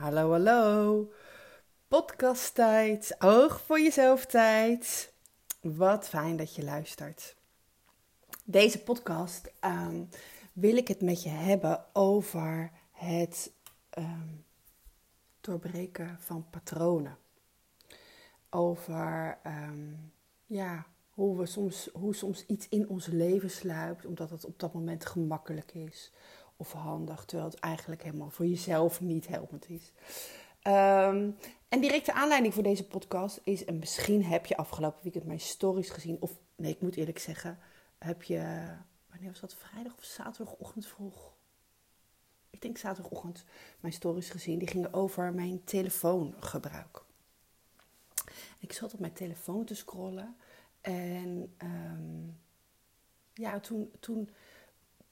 Hallo, hallo. Podcasttijd. Oog voor jezelf tijd. Wat fijn dat je luistert. Deze podcast um, wil ik het met je hebben over het um, doorbreken van patronen. Over um, ja, hoe, we soms, hoe soms iets in ons leven sluipt, omdat het op dat moment gemakkelijk is of handig, terwijl het eigenlijk helemaal voor jezelf niet helpend is. Um, en directe aanleiding voor deze podcast is, en misschien heb je afgelopen weekend mijn stories gezien, of nee, ik moet eerlijk zeggen, heb je, wanneer was dat, vrijdag of zaterdagochtend vroeg? Ik denk zaterdagochtend mijn stories gezien. Die gingen over mijn telefoongebruik. Ik zat op mijn telefoon te scrollen en um, ja, toen, toen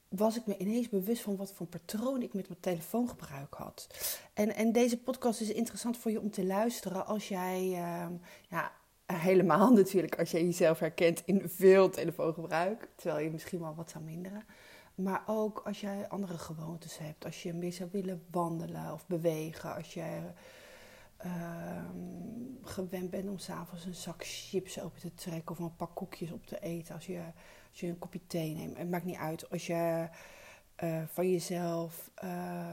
was ik me ineens bewust van wat voor patroon ik met mijn telefoongebruik had. En, en deze podcast is interessant voor je om te luisteren als jij, uh, ja, helemaal natuurlijk als jij jezelf herkent in veel telefoongebruik, terwijl je misschien wel wat zou minderen. Maar ook als jij andere gewoontes hebt, als je meer zou willen wandelen of bewegen, als je uh, gewend bent om s'avonds een zak chips open te trekken of een pak koekjes op te eten, als je als je een kopje thee neemt. Het maakt niet uit. Als je uh, van jezelf uh,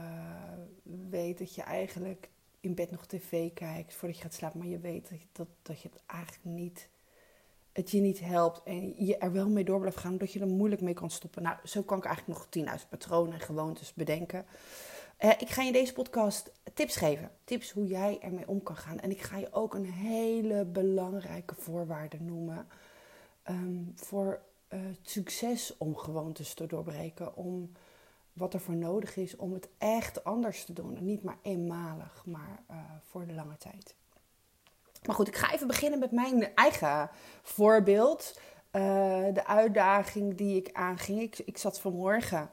weet dat je eigenlijk in bed nog tv kijkt voordat je gaat slapen. Maar je weet dat, dat, dat je het eigenlijk niet... Het je niet helpt en je er wel mee door blijft gaan, dat je er moeilijk mee kan stoppen. Nou, zo kan ik eigenlijk nog 10.000 patronen en gewoontes bedenken. Uh, ik ga je deze podcast tips geven. Tips hoe jij ermee om kan gaan. En ik ga je ook een hele belangrijke voorwaarde noemen. Um, voor uh, succes om gewoontes te doorbreken. Om wat er voor nodig is om het echt anders te doen. En niet maar eenmalig, maar uh, voor de lange tijd. Maar goed, ik ga even beginnen met mijn eigen voorbeeld. De uitdaging die ik aanging. Ik, ik zat vanmorgen,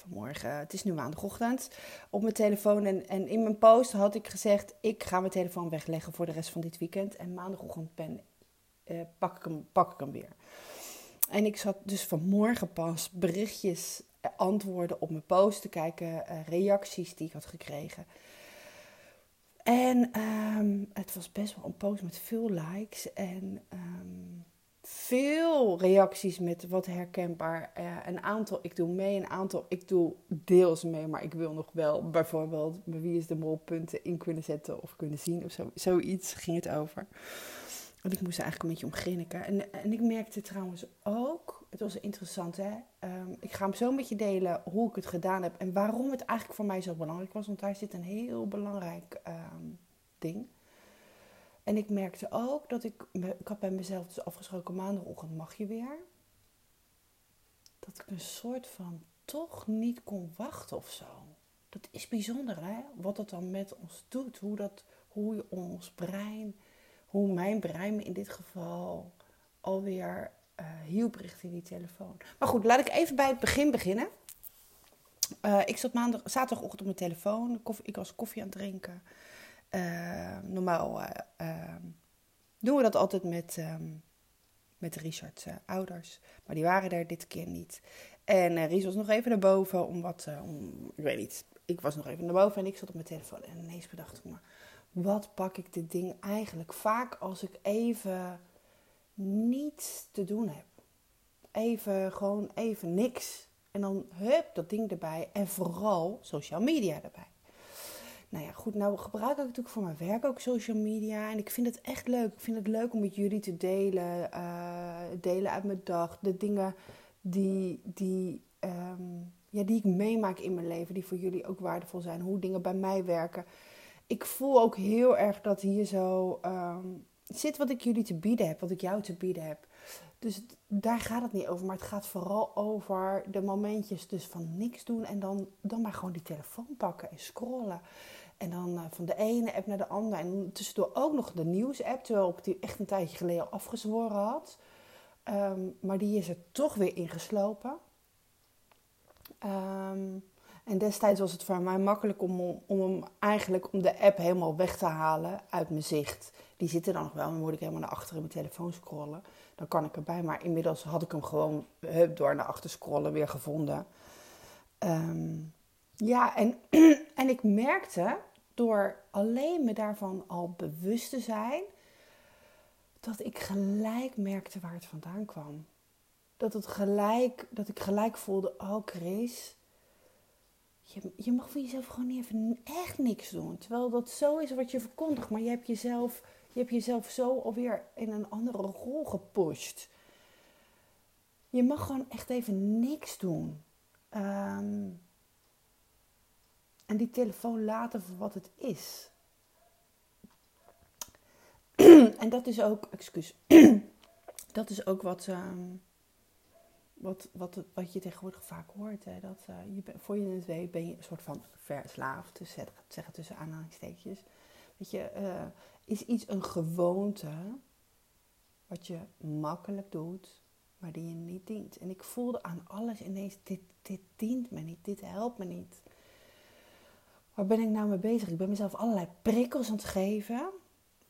vanmorgen, het is nu maandagochtend, op mijn telefoon. En, en in mijn post had ik gezegd: ik ga mijn telefoon wegleggen voor de rest van dit weekend. En maandagochtend ben, pak, ik hem, pak ik hem weer. En ik zat dus vanmorgen pas berichtjes, eh, antwoorden op mijn post te kijken, uh, reacties die ik had gekregen. En um, het was best wel een post met veel likes en um, veel reacties met wat herkenbaar. Uh, een aantal ik doe mee, een aantal ik doe deels mee, maar ik wil nog wel bijvoorbeeld bij wie is de mol punten in kunnen zetten of kunnen zien of zo. Zoiets ging het over. Want ik moest eigenlijk een beetje om grinniken. En, en ik merkte trouwens ook, het was interessant hè. Um, ik ga hem zo met je delen hoe ik het gedaan heb. En waarom het eigenlijk voor mij zo belangrijk was. Want daar zit een heel belangrijk um, ding. En ik merkte ook dat ik, ik had bij mezelf dus afgesproken maandagochtend mag je weer. Dat ik een soort van toch niet kon wachten of zo. Dat is bijzonder hè, wat dat dan met ons doet. Hoe, dat, hoe je ons brein hoe mijn brein in dit geval alweer uh, hielp richting die telefoon. Maar goed, laat ik even bij het begin beginnen. Uh, ik zat maandag, zaterdagochtend op mijn telefoon. Ik was koffie aan het drinken. Uh, normaal doen we dat altijd met, um, met Richard's ouders. Maar die waren er dit keer niet. En Ries was nog even naar boven om wat... om, ik weet niet. Ik was nog even naar boven en ik zat op mijn telefoon. En ineens bedacht ik me wat pak ik dit ding eigenlijk vaak als ik even niets te doen heb. Even, gewoon even niks. En dan hup, dat ding erbij. En vooral social media erbij. Nou ja, goed, nou gebruik ik natuurlijk voor mijn werk ook social media. En ik vind het echt leuk. Ik vind het leuk om met jullie te delen. Uh, delen uit mijn dag. De dingen die, die, um, ja, die ik meemaak in mijn leven. Die voor jullie ook waardevol zijn. Hoe dingen bij mij werken ik voel ook heel erg dat hier zo um, zit wat ik jullie te bieden heb, wat ik jou te bieden heb. Dus daar gaat het niet over, maar het gaat vooral over de momentjes dus van niks doen en dan, dan maar gewoon die telefoon pakken en scrollen. En dan uh, van de ene app naar de andere. En tussendoor ook nog de nieuws-app, terwijl ik die echt een tijdje geleden al afgezworen had. Um, maar die is er toch weer ingeslopen. Um, en destijds was het voor mij makkelijk om, om hem eigenlijk om de app helemaal weg te halen uit mijn zicht. Die zit er dan nog wel, dan moet ik helemaal naar achter in mijn telefoon scrollen. Dan kan ik erbij, maar inmiddels had ik hem gewoon hup, door naar achter scrollen weer gevonden. Um, ja, en, en ik merkte door alleen me daarvan al bewust te zijn, dat ik gelijk merkte waar het vandaan kwam. Dat, het gelijk, dat ik gelijk voelde, oh Chris, je, je mag voor jezelf gewoon niet even echt niks doen. Terwijl dat zo is wat je verkondigt, maar je hebt jezelf, je hebt jezelf zo alweer in een andere rol gepusht. Je mag gewoon echt even niks doen. Ehm, en die telefoon laten voor wat het is. en dat is ook, excuus, dat is ook wat, ehm, wat, wat, wat je tegenwoordig vaak hoort. Hè? Dat, uh, je, voor je het weet ben je een soort van verslaafd, dus zeg, zeggen tussen aanhalingstekens. Weet je, uh, is iets een gewoonte wat je makkelijk doet, maar die je niet dient. En ik voelde aan alles ineens, dit, dit dient me niet, dit helpt me niet. Waar ben ik nou mee bezig? Ik ben mezelf allerlei prikkels aan het geven.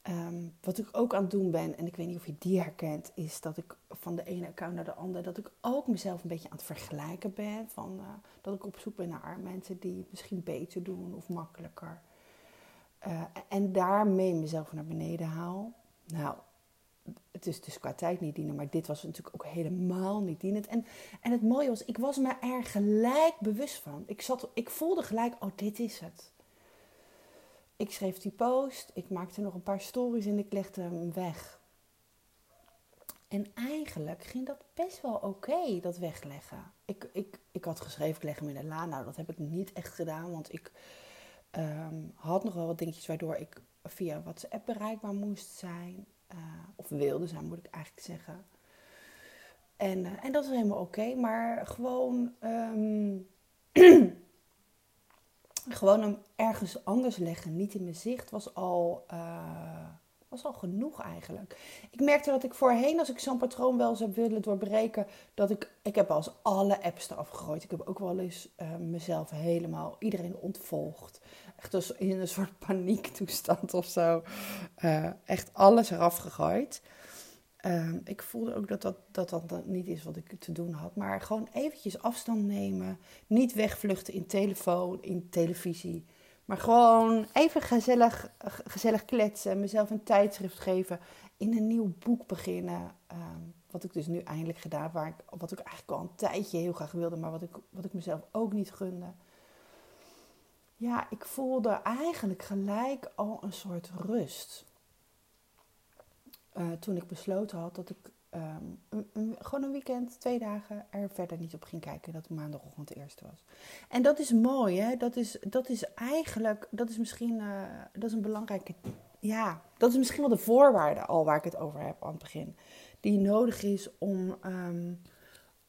Um, wat ik ook aan het doen ben, en ik weet niet of je die herkent, is dat ik van de ene account naar de andere, dat ik ook mezelf een beetje aan het vergelijken ben. Van, uh, dat ik op zoek ben naar mensen die het misschien beter doen of makkelijker. Uh, en daarmee mezelf naar beneden haal. Nou, het is dus qua tijd niet dienen, maar dit was natuurlijk ook helemaal niet dienend. En, en het mooie was, ik was me er gelijk bewust van. Ik, zat, ik voelde gelijk, oh, dit is het. Ik schreef die post, ik maakte nog een paar stories en ik legde hem weg. En eigenlijk ging dat best wel oké, dat wegleggen. Ik, ik, ik had geschreven, ik leg hem in de la. Nou, dat heb ik niet echt gedaan, want ik um, had nog wel wat dingetjes waardoor ik via WhatsApp bereikbaar moest zijn. Uh, of wilde zijn, moet ik eigenlijk zeggen. En, uh, en dat is helemaal oké, maar gewoon, um, gewoon hem ergens anders leggen, niet in mijn zicht, was al, uh, was al genoeg eigenlijk. Ik merkte dat ik voorheen, als ik zo'n patroon wel heb willen doorbreken, dat ik, ik heb als alle apps eraf gegooid. Ik heb ook wel eens mezelf helemaal, iedereen ontvolgd echt dus in een soort paniektoestand of zo. Uh, echt alles eraf gegooid. Uh, ik voelde ook dat dat, dat dat niet is wat ik te doen had. Maar gewoon eventjes afstand nemen. Niet wegvluchten in telefoon, in televisie. Maar gewoon even gezellig, gezellig kletsen. Mezelf een tijdschrift geven. In een nieuw boek beginnen. Uh, wat ik dus nu eindelijk gedaan. Waar ik, wat ik eigenlijk al een tijdje heel graag wilde. Maar wat ik, wat ik mezelf ook niet gunde ja, ik voelde eigenlijk gelijk al een soort rust. Uh, toen ik besloten had dat ik een, gewoon een weekend, twee dagen, er verder niet op ging kijken. Dat maandagochtend het eerste was. En dat is mooi, hè? Dat is, dat is eigenlijk, dat is misschien, uh, dat is een belangrijke, ja, dat is misschien wel de voorwaarde al waar ik het over heb aan het begin. Die nodig is om, um,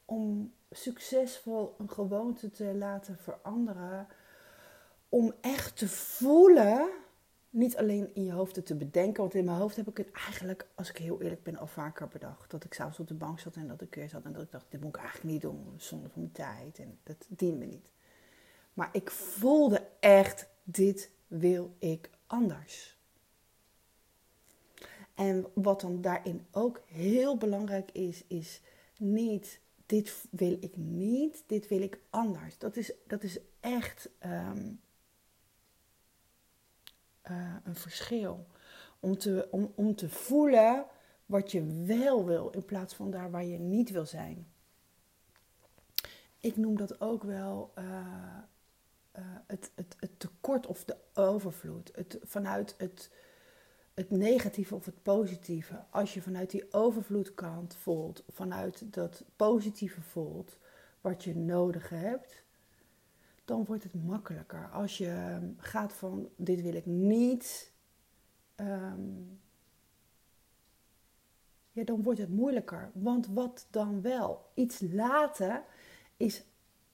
om succesvol een gewoonte te laten veranderen om echt te voelen, niet alleen in je hoofd te bedenken, want in mijn hoofd heb ik het eigenlijk, als ik heel eerlijk ben, al vaker bedacht. Dat ik s'avonds op de bank zat en dat ik weer zat en dat ik dacht, dit moet ik eigenlijk niet doen, zonder van mijn tijd en dat dient me niet. Maar ik voelde echt, dit wil ik anders. En wat dan daarin ook heel belangrijk is, is niet dit wil ik niet, dit wil ik anders. Dat is, dat is echt um, uh, een verschil. Om te, om, om te voelen wat je wel wil in plaats van daar waar je niet wil zijn. Ik noem dat ook wel uh, uh, het, het, het tekort of de overvloed. Het, vanuit het, het negatieve of het positieve. Als je vanuit die overvloedkant voelt, vanuit dat positieve voelt wat je nodig hebt, dan wordt het makkelijker. Als je ehm, gaat van dit wil ik niet, um, ja, dan wordt het moeilijker. Want wat dan wel? Iets laten is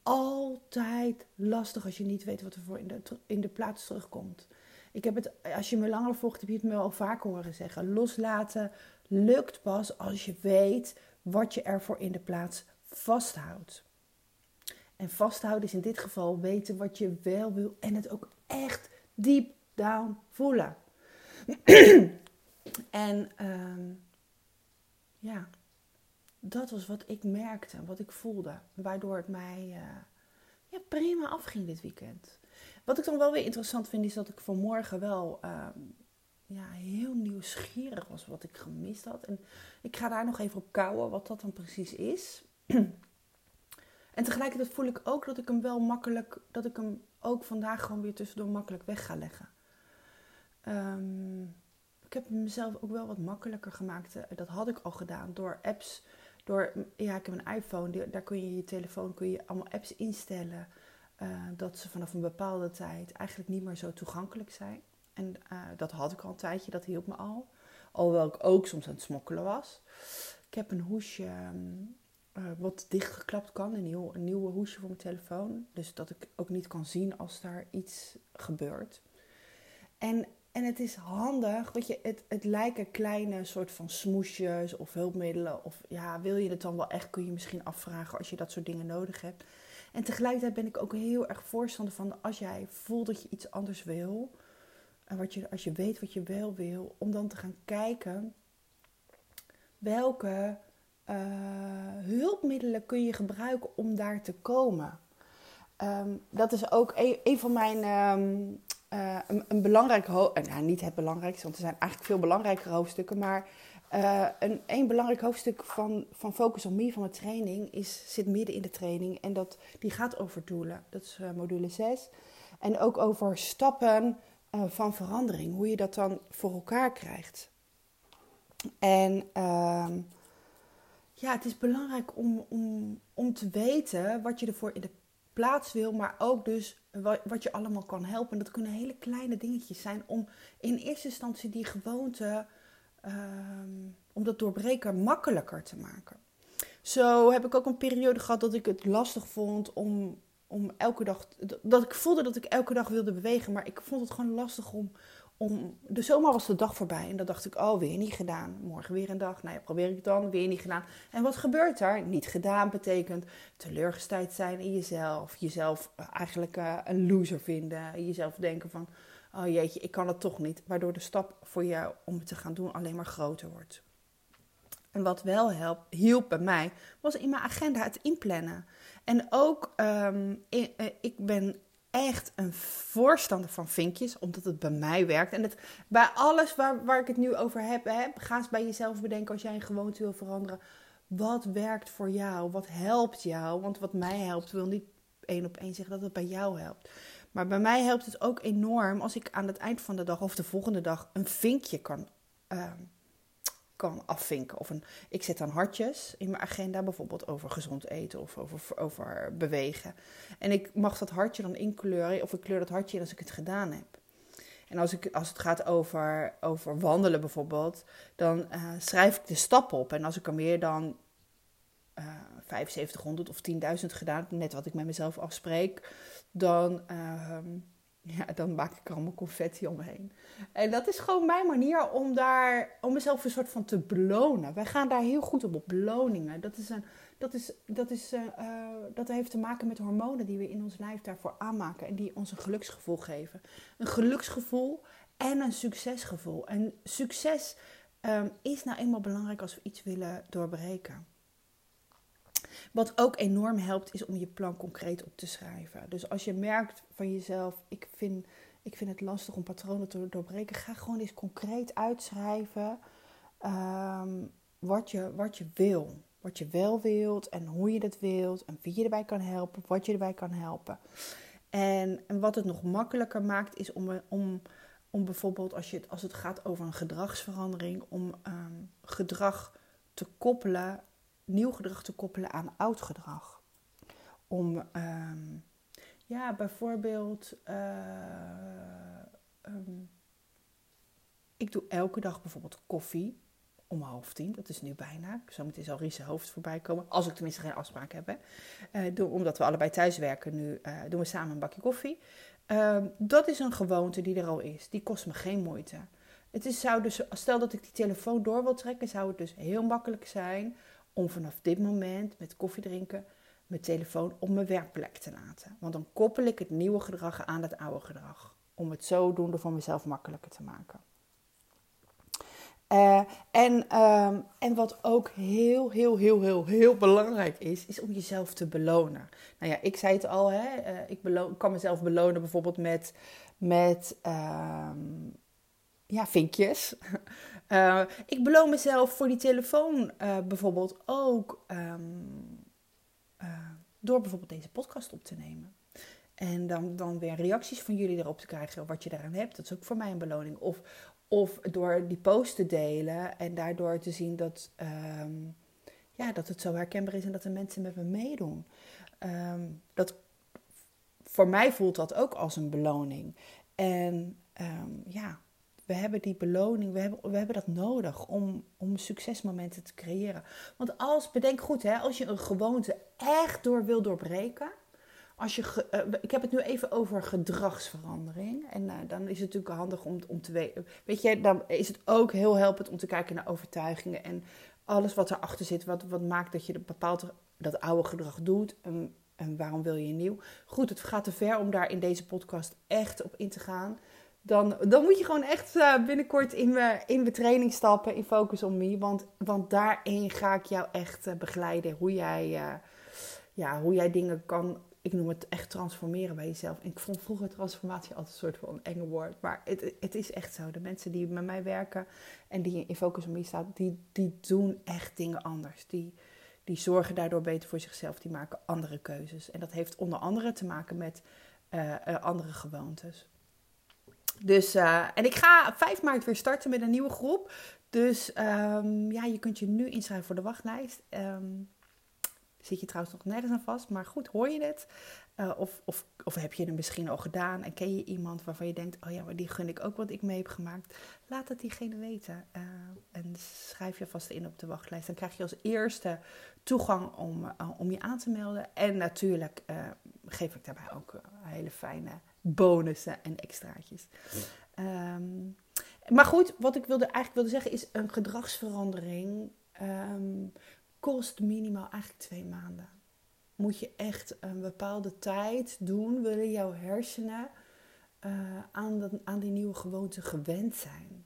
altijd lastig als je niet weet wat er voor in de, in de plaats terugkomt. Ik heb het, als je me langer volgt, heb je het me al vaak horen zeggen. Loslaten lukt pas als je weet wat je ervoor in de plaats vasthoudt. En vasthouden is in dit geval weten wat je wel wil en het ook echt deep down voelen. en um, ja, dat was wat ik merkte, wat ik voelde. Waardoor het mij uh, ja, prima afging dit weekend. Wat ik dan wel weer interessant vind, is dat ik vanmorgen wel ehm, ja, heel nieuwsgierig was wat ik gemist had. En ik ga daar nog even op kouwen wat dat dan precies is. en tegelijkertijd voel ik ook dat ik hem wel makkelijk, dat ik hem ook vandaag gewoon weer tussendoor makkelijk weg ga leggen. Ehm, ik heb mezelf ook wel wat makkelijker gemaakt. Eh, dat had ik al gedaan door apps. Door, ja, ik heb een iPhone, daar kun je je telefoon kun je allemaal apps instellen. Uh, dat ze vanaf een bepaalde tijd eigenlijk niet meer zo toegankelijk zijn. En uh, dat had ik al een tijdje, dat hielp me al. Alhoewel ik ook soms aan het smokkelen was. Ik heb een hoesje uh, wat dichtgeklapt kan, een, een nieuwe hoesje voor mijn telefoon. Dus dat ik ook niet kan zien als daar iets gebeurt. En, en het is handig, weet je, het, het lijken kleine soort van smoesjes of hulpmiddelen. Of ja, wil je het dan wel echt, kun je misschien afvragen als je dat soort dingen nodig hebt. En tegelijkertijd ben ik ook heel erg voorstander van als jij voelt dat je iets anders wil. En wat je, als je weet wat je wel wil, om dan te gaan kijken welke uh, hulpmiddelen kun je gebruiken om daar te komen. Um, dat is ook een, van mijn um, uh, een, belangrijk hoofdstuk. Nou, niet het belangrijkste, want er zijn eigenlijk veel belangrijkere hoofdstukken. Maar uh, een, belangrijk hoofdstuk van, van Focus on Me, van mijn training, is, zit midden in de training. En dat, die gaat over doelen. Dat is module 6. En ook over stappen van verandering. Hoe je dat dan voor elkaar krijgt. En ehm, ja, het is belangrijk om, om, om te weten wat je ervoor in de plaats wil, maar ook dus wat, wat je allemaal kan helpen. dat kunnen hele kleine dingetjes zijn om in eerste instantie die gewoonte, um, om dat doorbreken makkelijker te maken. Zo heb ik ook een periode gehad dat ik het lastig vond om, om elke dag, dat ik voelde dat ik elke dag wilde bewegen, maar ik vond het gewoon lastig om, om, de zomer was de dag voorbij en dan dacht ik, oh, weer niet gedaan. Morgen weer een dag. Nou ja, probeer ik dan, weer niet gedaan. En wat gebeurt daar? Niet gedaan betekent teleurgesteld zijn in jezelf. Jezelf eh, eigenlijk uh, een loser vinden. Jezelf denken van, oh jeetje, ik kan het toch niet. Waardoor de stap voor jou om het te gaan doen alleen maar groter wordt. En wat wel help, hielp bij mij, was in mijn agenda het inplannen. En ook, um, ik ben echt een voorstander van vinkjes, omdat het bij mij werkt. En het, bij alles waar, waar ik het nu over heb, hè, ga eens bij jezelf bedenken als jij een gewoonte wil veranderen. Wat werkt voor jou? Wat helpt jou? Want wat mij helpt, wil niet één op één zeggen dat het bij jou helpt. Maar bij mij helpt het ook enorm als ik aan het eind van de dag of de volgende dag een vinkje kan uh, kan afvinken. Of een, ik zet dan hartjes in mijn agenda, bijvoorbeeld over gezond eten of over, over bewegen. En ik mag dat hartje dan inkleuren, of ik kleur dat hartje in als ik het gedaan heb. En als, ik, als het gaat over, over wandelen bijvoorbeeld, dan uh, schrijf ik de stappen op. En als ik er meer dan uh, eh, 7500 of 10.000 gedaan, net wat ik met mezelf afspreek, dan, uh, ja, dan maak ik er allemaal confetti omheen. En dat is gewoon mijn manier om, daar, om mezelf een soort van te belonen. Wij gaan daar heel goed op, op beloningen. Dat, is een, dat, is, dat, is, uh, dat heeft te maken met hormonen die we in ons lijf daarvoor aanmaken. En die ons een geluksgevoel geven. Een geluksgevoel en een succesgevoel. En succes um, is nou eenmaal belangrijk als we iets willen doorbreken. Wat ook enorm helpt, is om je plan concreet op te schrijven. Dus als je merkt van jezelf, ik vind, ik vind het lastig om patronen te doorbreken, ga gewoon eens concreet uitschrijven um, wat, je, wat je wil. Wat je wel wilt en hoe je dat wilt en wie je erbij kan helpen, wat je erbij kan helpen. En, en wat het nog makkelijker maakt, is om, om, om bijvoorbeeld als, je, als het gaat over een gedragsverandering, om um, gedrag te koppelen nieuw gedrag te koppelen aan oud gedrag. Om ehm, ja, bijvoorbeeld, uh, um, ik doe elke dag bijvoorbeeld koffie om half tien. Dat is nu bijna. Zometeen zal Ries hoofd voorbij komen. Als ik tenminste geen afspraak heb. Hè. Door, omdat we allebei thuis werken nu, uh, doen we samen een bakje koffie. Uh, dat is een gewoonte die er al is. Die kost me geen moeite. Het is, zou dus, stel dat ik die telefoon door wil trekken, zou het dus heel makkelijk zijn om vanaf dit moment met koffie drinken mijn telefoon op mijn werkplek te laten. Want dan koppel ik het nieuwe gedrag aan het oude gedrag. Om het zodoende voor mezelf makkelijker te maken. Uh, en, ehm, en wat ook heel, heel, heel, heel, heel belangrijk is, is om jezelf te belonen. Nou ja, ik zei het al, hè, uh, ik kan mezelf belonen bijvoorbeeld met, met ehm, ja, vinkjes. Uh, ik beloon mezelf voor die telefoon bijvoorbeeld ook um, door bijvoorbeeld deze podcast op te nemen. En dan, dan weer reacties van jullie erop te krijgen, wat je daaraan hebt. Dat is ook voor mij een beloning. Of, of door die post te delen en daardoor te zien dat, um, ja, dat het zo herkenbaar is en dat de mensen met me meedoen. Um, dat, voor mij voelt dat ook als een beloning. En ja, we hebben die beloning, we hebben, we hebben dat nodig om, om succesmomenten te creëren. Want als, bedenk goed, hè, als je een gewoonte echt door wil doorbreken. Als je, uh, ik heb het nu even over gedragsverandering. En uh, dan is het natuurlijk handig om, om te weten. Weet je, dan is het ook heel helpend om te kijken naar overtuigingen. En alles wat erachter zit, wat, wat maakt dat je bepaald dat oude gedrag doet. En, en waarom wil je nieuw? Goed, het gaat te ver om daar in deze podcast echt op in te gaan dan, dan moet je gewoon echt uh, binnenkort in mijn, in training stappen, in Focus on Me. Want, want daarin ga ik jou echt uh, begeleiden. Hoe jij, ja, hoe jij dingen kan, ik noem het echt transformeren bij jezelf. Ik vond vroeger transformatie altijd een soort van enge woord. Maar het, het is echt zo. De mensen die met mij werken en die in Focus on Me staan, die, die doen echt dingen anders. Die, die zorgen daardoor beter voor zichzelf. Die maken andere keuzes. En dat heeft onder andere te maken met andere gewoontes. Dus, uh, en ik ga 5 maart weer starten met een nieuwe groep. Dus um, ja, je kunt je nu inschrijven voor de wachtlijst. Um, zit je trouwens nog nergens aan vast, maar goed, hoor je het? Uh, of, of, of heb je het misschien al gedaan en ken je iemand waarvan je denkt: oh ja, maar die gun ik ook wat ik mee heb gemaakt? Laat het diegene weten. Uh, en schrijf je vast in op de wachtlijst. Dan krijg je als eerste toegang om, om je aan te melden. En natuurlijk geef ik daarbij ook een hele fijne bonussen en extraatjes. Um, maar goed, wat ik wilde, eigenlijk wilde zeggen is een gedragsverandering um, kost minimaal eigenlijk twee maanden. Moet je echt een bepaalde tijd doen, willen jouw hersenen uh, aan, dat, aan die nieuwe gewoonte gewend zijn.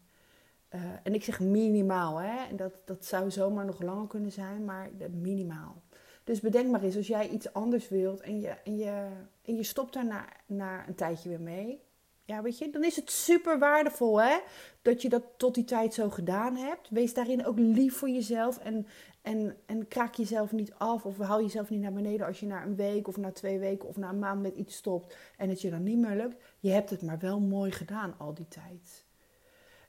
Uh, en ik zeg minimaal, hè? En dat, dat zou zomaar nog langer kunnen zijn, maar minimaal. Dus bedenk maar eens, als jij iets anders wilt en je, en je, en je stopt daar na, na een tijdje weer mee. Ja, weet je, dan is het super waardevol hè, dat je dat tot die tijd zo gedaan hebt. Wees daarin ook lief voor jezelf en, en, en kraak jezelf niet af of haal jezelf niet naar beneden als je na een week of na twee weken of na een maand met iets stopt en het je dan niet meer lukt. Je hebt het maar wel mooi gedaan al die tijd.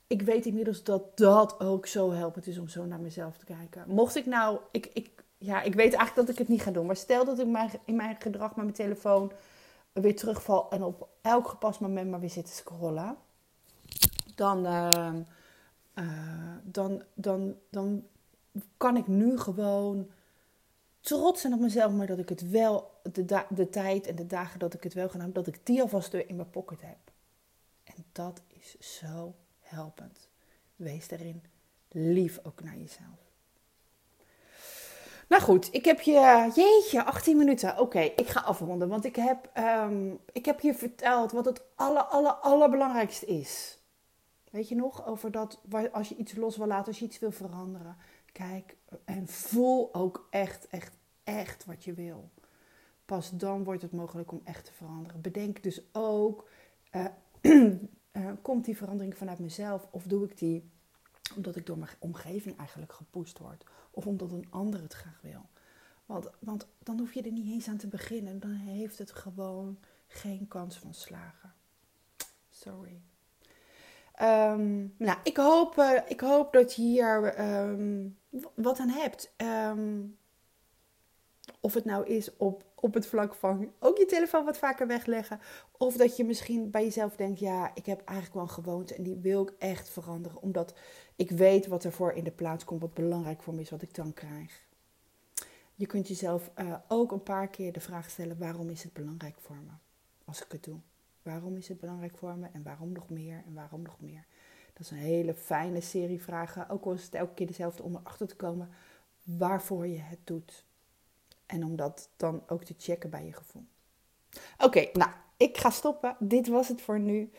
Ik weet inmiddels dat dat ook zo helpend is om zo naar mezelf te kijken. Mocht ik nou, ik, ik, ja, ik weet eigenlijk dat ik het niet ga doen. Maar stel dat ik in mijn gedrag met mijn telefoon weer terugval en op elk gepast moment maar weer zit te scrollen. Dan, uh, uh, dan, dan, dan kan ik nu gewoon trots zijn op mezelf, maar dat ik het wel, de, de tijd en de dagen dat ik het wel gedaan heb, dat ik die alvast in mijn pocket heb. En dat is zo helpend. Wees daarin lief ook naar jezelf. Nou goed, ik heb je. Jeetje, 18 minuten. Oké, ik ga afronden. Want ik heb, um, ik heb je verteld wat het aller, aller, allerbelangrijkste is. Weet je nog? Over dat als je iets los wil laten, als je iets wil veranderen. Kijk en voel ook echt, echt, echt wat je wil. Pas dan wordt het mogelijk om echt te veranderen. Bedenk dus ook: uh, uh, komt die verandering vanuit mezelf of doe ik die omdat ik door mijn omgeving eigenlijk gepusht word? Of omdat een ander het graag wil. Want, want dan hoef je er niet eens aan te beginnen. Dan heeft het gewoon geen kans van slagen. Sorry. Ehm, nou, ik hoop, uh, ik hoop dat je hier um, wat aan hebt. Um, of het nou is op, op het vlak van ook je telefoon wat vaker wegleggen. Of dat je misschien bij jezelf denkt: ja, ik heb eigenlijk wel een gewoonte en die wil ik echt veranderen. Omdat ik weet wat ervoor in de plaats komt, wat belangrijk voor me is, wat ik dan krijg. Je kunt jezelf uh, ook een paar keer de vraag stellen: waarom is het belangrijk voor me als ik het doe? Waarom is het belangrijk voor me en waarom nog meer en waarom nog meer? Dat is een hele fijne serie vragen, ook al is het elke keer dezelfde om erachter te komen waarvoor je het doet. En om dat dan ook te checken bij je gevoel. Oké, nou, ik ga stoppen. Dit was het voor nu.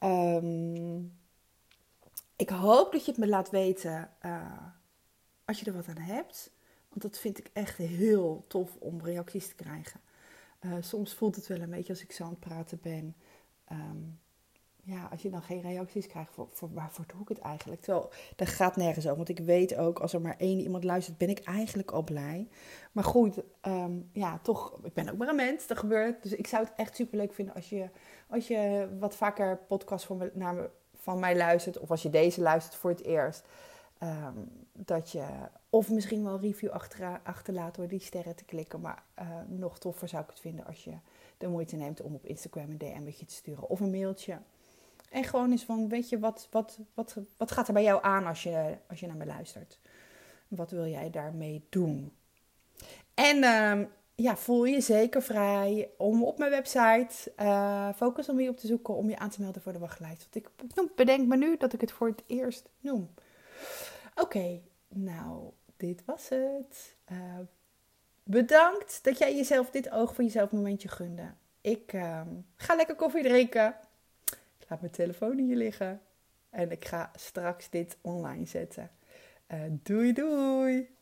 Um, ik hoop dat je het me laat weten uh, als je er wat aan hebt. Want dat vind ik echt heel tof om reacties te krijgen. Uh, soms voelt het wel een beetje als ik zo aan het praten ben. Um, ja, als je dan geen reacties krijgt, voor, voor, waarvoor doe ik het eigenlijk? Terwijl, dat gaat nergens over. Want ik weet ook, als er maar één iemand luistert, ben ik eigenlijk al blij. Maar goed, um, ja, toch, ik ben ook maar een mens, dat gebeurt. Dus ik zou het echt super leuk vinden als je, als je wat vaker podcasts van, naar, van mij luistert. Of als je deze luistert voor het eerst. Um, dat je, of misschien wel review achter, achterlaat door die sterren te klikken. Maar uh, nog toffer zou ik het vinden als je de moeite neemt om op Instagram een DM'tje te sturen. Of een mailtje. En gewoon eens van, weet je, wat, wat, wat, wat gaat er bij jou aan als je, als je naar me luistert? Wat wil jij daarmee doen? En uh, ja, voel je zeker vrij om op mijn website uh, Focus om je op te zoeken om je aan te melden voor de wachtlijst. Want ik bedenk me nu dat ik het voor het eerst noem. Oké, nou, dit was het. Uh, bedankt dat jij jezelf dit oog voor jezelf momentje gunde. Ik uh, ga lekker koffie drinken laat mijn telefoon hier liggen. En ik ga straks dit online zetten. Uh, doei doei!